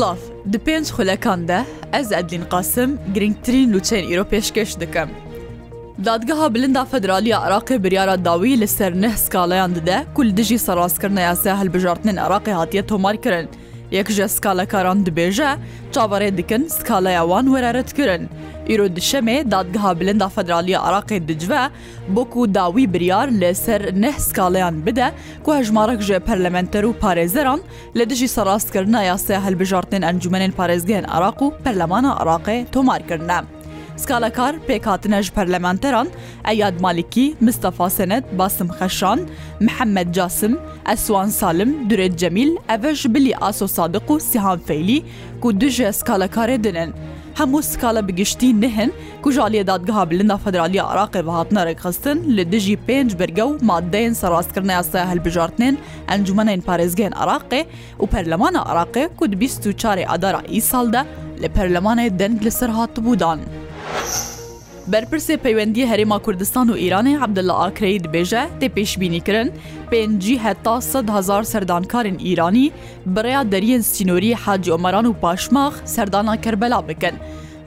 Silav di pênc xulekan de ez Edlin Qasim girngtirîn lûçeyên îro pêşkeş dikim. Dadgeha bilinda Federaliya Iraqê biryara dawî li ser neh skalayan dide kul dijî serraskirina ya se hilbijartinên Iraqê hatiye tomar kirin. یەکژە سکالەکاران دبێژە چاوەڕێ دکن سکالایەوان وەرەرتکردن. ئیرۆ دشەمێ دادگەها بلندا فەدرالی عراقی دجوە بۆکو داوی بریار لەسەر نەه سکاڵیان بدە کو هەژمارەك ژێ پەرلەمەنتەر و پارێزەران لە دژی سەڕاستکردنا یاسە هەلبژارتن ئەنجومێن پارێزگەن عراق و پەرلەمانە عراقی تۆمارکردە. Skalakar pêkhatine ji perlementeran Eyad Malikî, Mistafa Senet, Basım Xeşan, Mihemmed Casim, Eswan Salim, Duret Cemil, ev ji bilî Aso Sadiq û Sihan Feylî ku du ji skalakarê dinin. Hemû skala bigiştî nihin ku jaliyê dadgeha bilind Federaliya Iraqê vehatna rêxistin li dijî pênc birge û maddeyên serrastkirneya se helbijartinên encûmenên parêzgehên Iraqê û Perlemana Iraqê ku di bîst û çarê adara îsal de li Perlemanê deng li ser hatibû dan. بەرپرسێ پەیوەندی هەرێما کوردستان و ئیرانی عبدله ئاکرەی دبێژە تێ پێشببینیکردن پێنجی هەتا 100هزار سەردانکارن ئیرانی بڕیا دەریەن سینۆری حاجی ئۆمەران و پاشماخ سەردانا کربەلا بکەن.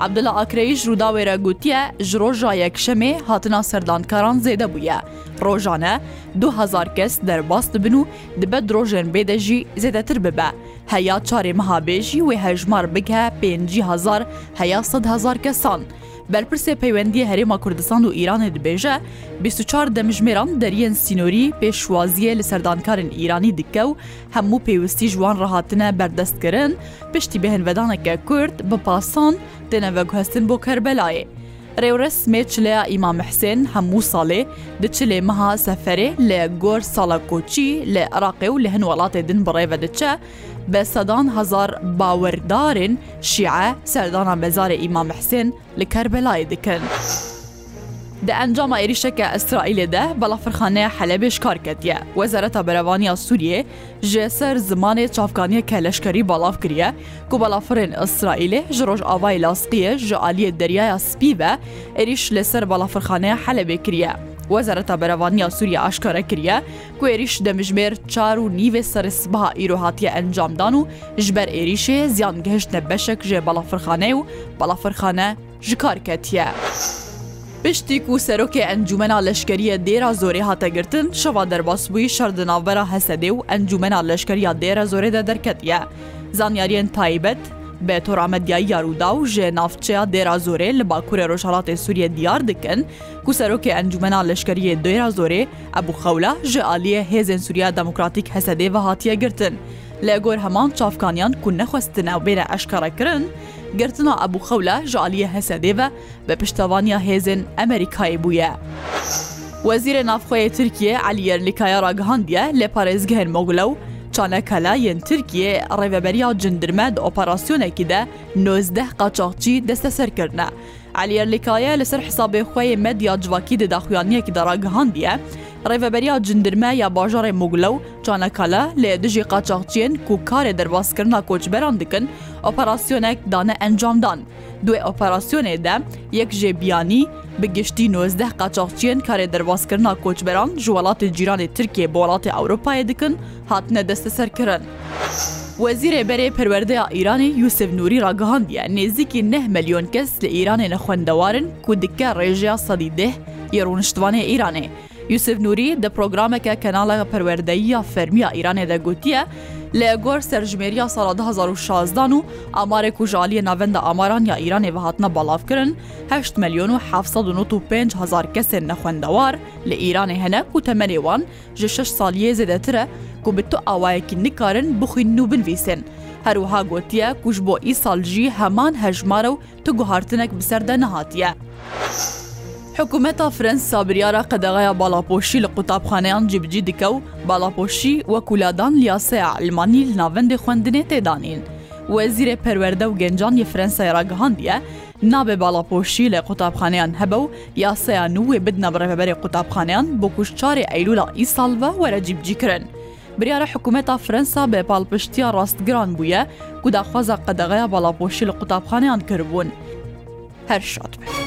عبدله ئاکرەیش ڕووداوێرە گوتیە ji ڕۆژا یەکشەمێ هاتنا سەردانکاران زێدە بووە. ڕۆژانە 2000 کەس دەرباس دبن و دبێت درۆژێن بێدەژی زێدەتر ببە. هەیە چارێ مەهابێژی وێ هەژمار بکە 5هزار هەیە 100هزار کەسان. بەرپرسێ پەیوەندی هەرێما کوردستان و ئیرانە دبێژە 24 دەمژمێران دەریەن سینۆری پێشوازیە لە سەردانکارن ئیرانی دکە و هەموو پێویستی ژوان ڕهاتنە بەردەستکردن پشتی بەهێنڤدانەکە کورد بە پاسان دەنەڤەگوهستن بۆ کەربەلایە. رێورەسمێ چلەیە ئیمام حسێن هەموو ساڵێ دچلێ مەها سەفەرێ لە گۆر ساڵە کۆچی لە عراقێ و لە هەن وڵاتێ دن بڕێوە دەچە بە سەدان هزار باوەەردارن شیعە سەردانە بەزارە ئیمام حسێن لە کەربەلای دکەن. دەئەنجامە عێریشەکە ئەسرائیلێدە بەڵە فرخانەیە حەلەبێش کارکەتیە وەزارەتە بەرەوانیا سووریێ ژێسەر زمانێ چاافکانیە کە لەشکری بەڵاف کریە کو بەڵافرێن ئەسرائیلێ ژ ڕۆژ ئاوای لاسقیە ژە عالیە دەریایە سپیبە عێریش لەسەر بەڵافرخانەیە حەلەبێ کریە. وەزارەتە بەرەوانیا سووریا ئاشکارە کریە کوێریش دەمژمێر چار و نیوێ سەرسبها ئیرۆهاتیە ئەنجامدان و ژبەر عێریشێ زیان گەشتە بەشێک ژێ بەڵافرخانە و بەڵافرخانە ژ کارکەتیە. پشتیک و سەرۆکێ ئەنجومەنا لەشکریە دێرا زۆری هاتەگرتن شەوا دەرباس بووی شەردناوبەرە هەسەدێ و ئەنجومەنا لەشکریا دێرە زۆرێدە دەرکەتە زانیاریان تایبەت بە تۆرامەدیایی یارودا و ژێ نافچەیە دێرا زۆرێ لە باکوورە ڕۆژهڵاتی سووریە دیار دکەن کو سەرۆکی ئەنجومەنا لەشکریە دێرا زۆرێ ئەبوو خەولە ژە عالیە هێزن سووریا دموکراتیک هەسەدێ بە هاتیە گرتن. لە گۆر هەمان چافکانیان کو نەخواستنە بێرە ئەشکارەکردن، گرتنا ئەبوو خەولە ژعالیە هەسەدێوە بە پشتوانیا هێزن ئەمریکای بووە. وەزیرە نافخۆیە ترکیە علیەرلیکایە ڕگەهاندە لە پارێزگەهر مۆگلە و چانەکەلا یەن ترکیە ڕێبەبەریا جندرمەد ئۆپەراسسیۆنێکی دە نۆزدە قاچاقچی دەستە سەرکردە. علیەرلیکایە لەسەر حسابێ خۆی مەدیا جوواکی دەداخوانیەکی دەڕگەهاندە، ڕێڤەبەریا جندرمە یا باژارێ موگلە و چانەکەلە لێ دژی قاچاقچیên ku karê derbasکirina koçberan dikin operasyyonek dane encamdan. Duê operasyonê de yek jê biyanî bi giştî nozdeh qaçaxçiyên karê derbaskirina koçberan ji welatê cîranê Tirkiye bi welatê Ewropayê dikin hatine desteserkirin. Wezîrê berê perwerdeya Îranê Yusef Nurî ragihandiye nêzikî neh milyon kes li Îranê nexwendewarin ku dike rêjeya sedî deh yê rûniştvanê Îranê. یوسف نوری دە پرۆگرامێکە کەناڵە پەروەردەی یا فەرمیە ئیرانێ دەگوتیە لە گۆر سەرژمێریە ساڵ 2016 و ئامارێک و ژالیە ناوەندە ئاماران یا ئیرانێ بەهاتنە بەڵاوکردن 8 میلیۆن و 1950 هزار کەسێن نەخوێندەوار لە ئیرانی هەنە و تەمەێوان ژە 6 سالیە زێدەترە و بە تۆ ئاوایەکی نکارن بخوین و بنویسن. هەروها گوتیە کوش بۆ ئیسالژی هەمان هەژمارە و تو گوهارتنێک بسەردە نەهاتیە. حکوومەتا فرەنسا بریارە قەدەغەیە باڵاپۆشی لە قوتابخانەیان جیبجی دیکە و باڵاپۆشی وەکولادان لیاسەیە ئەلمانی لە ناوەندی خوێندنێ تێدانین. وەزیرە پەروەەردە و گەنجانی فرەنسای ڕگەهاندە، نابێ باڵاپۆشی لە قوتابخانیان هەبە و یاسەیە نوێ بدنە بڕێبەرێ قوتابخانیان بۆ کوشتچاری ئەیلولا ئیسالڤە وەرەجیبجیکردن. بریارە حکوومەتا فرەنسا بێ پاڵپشتیا ڕاستگران بووە، کوداخوازە قەدەغەیە باڵاپۆشی لە قوتابخانیان کردبوون. هەر شات بێت.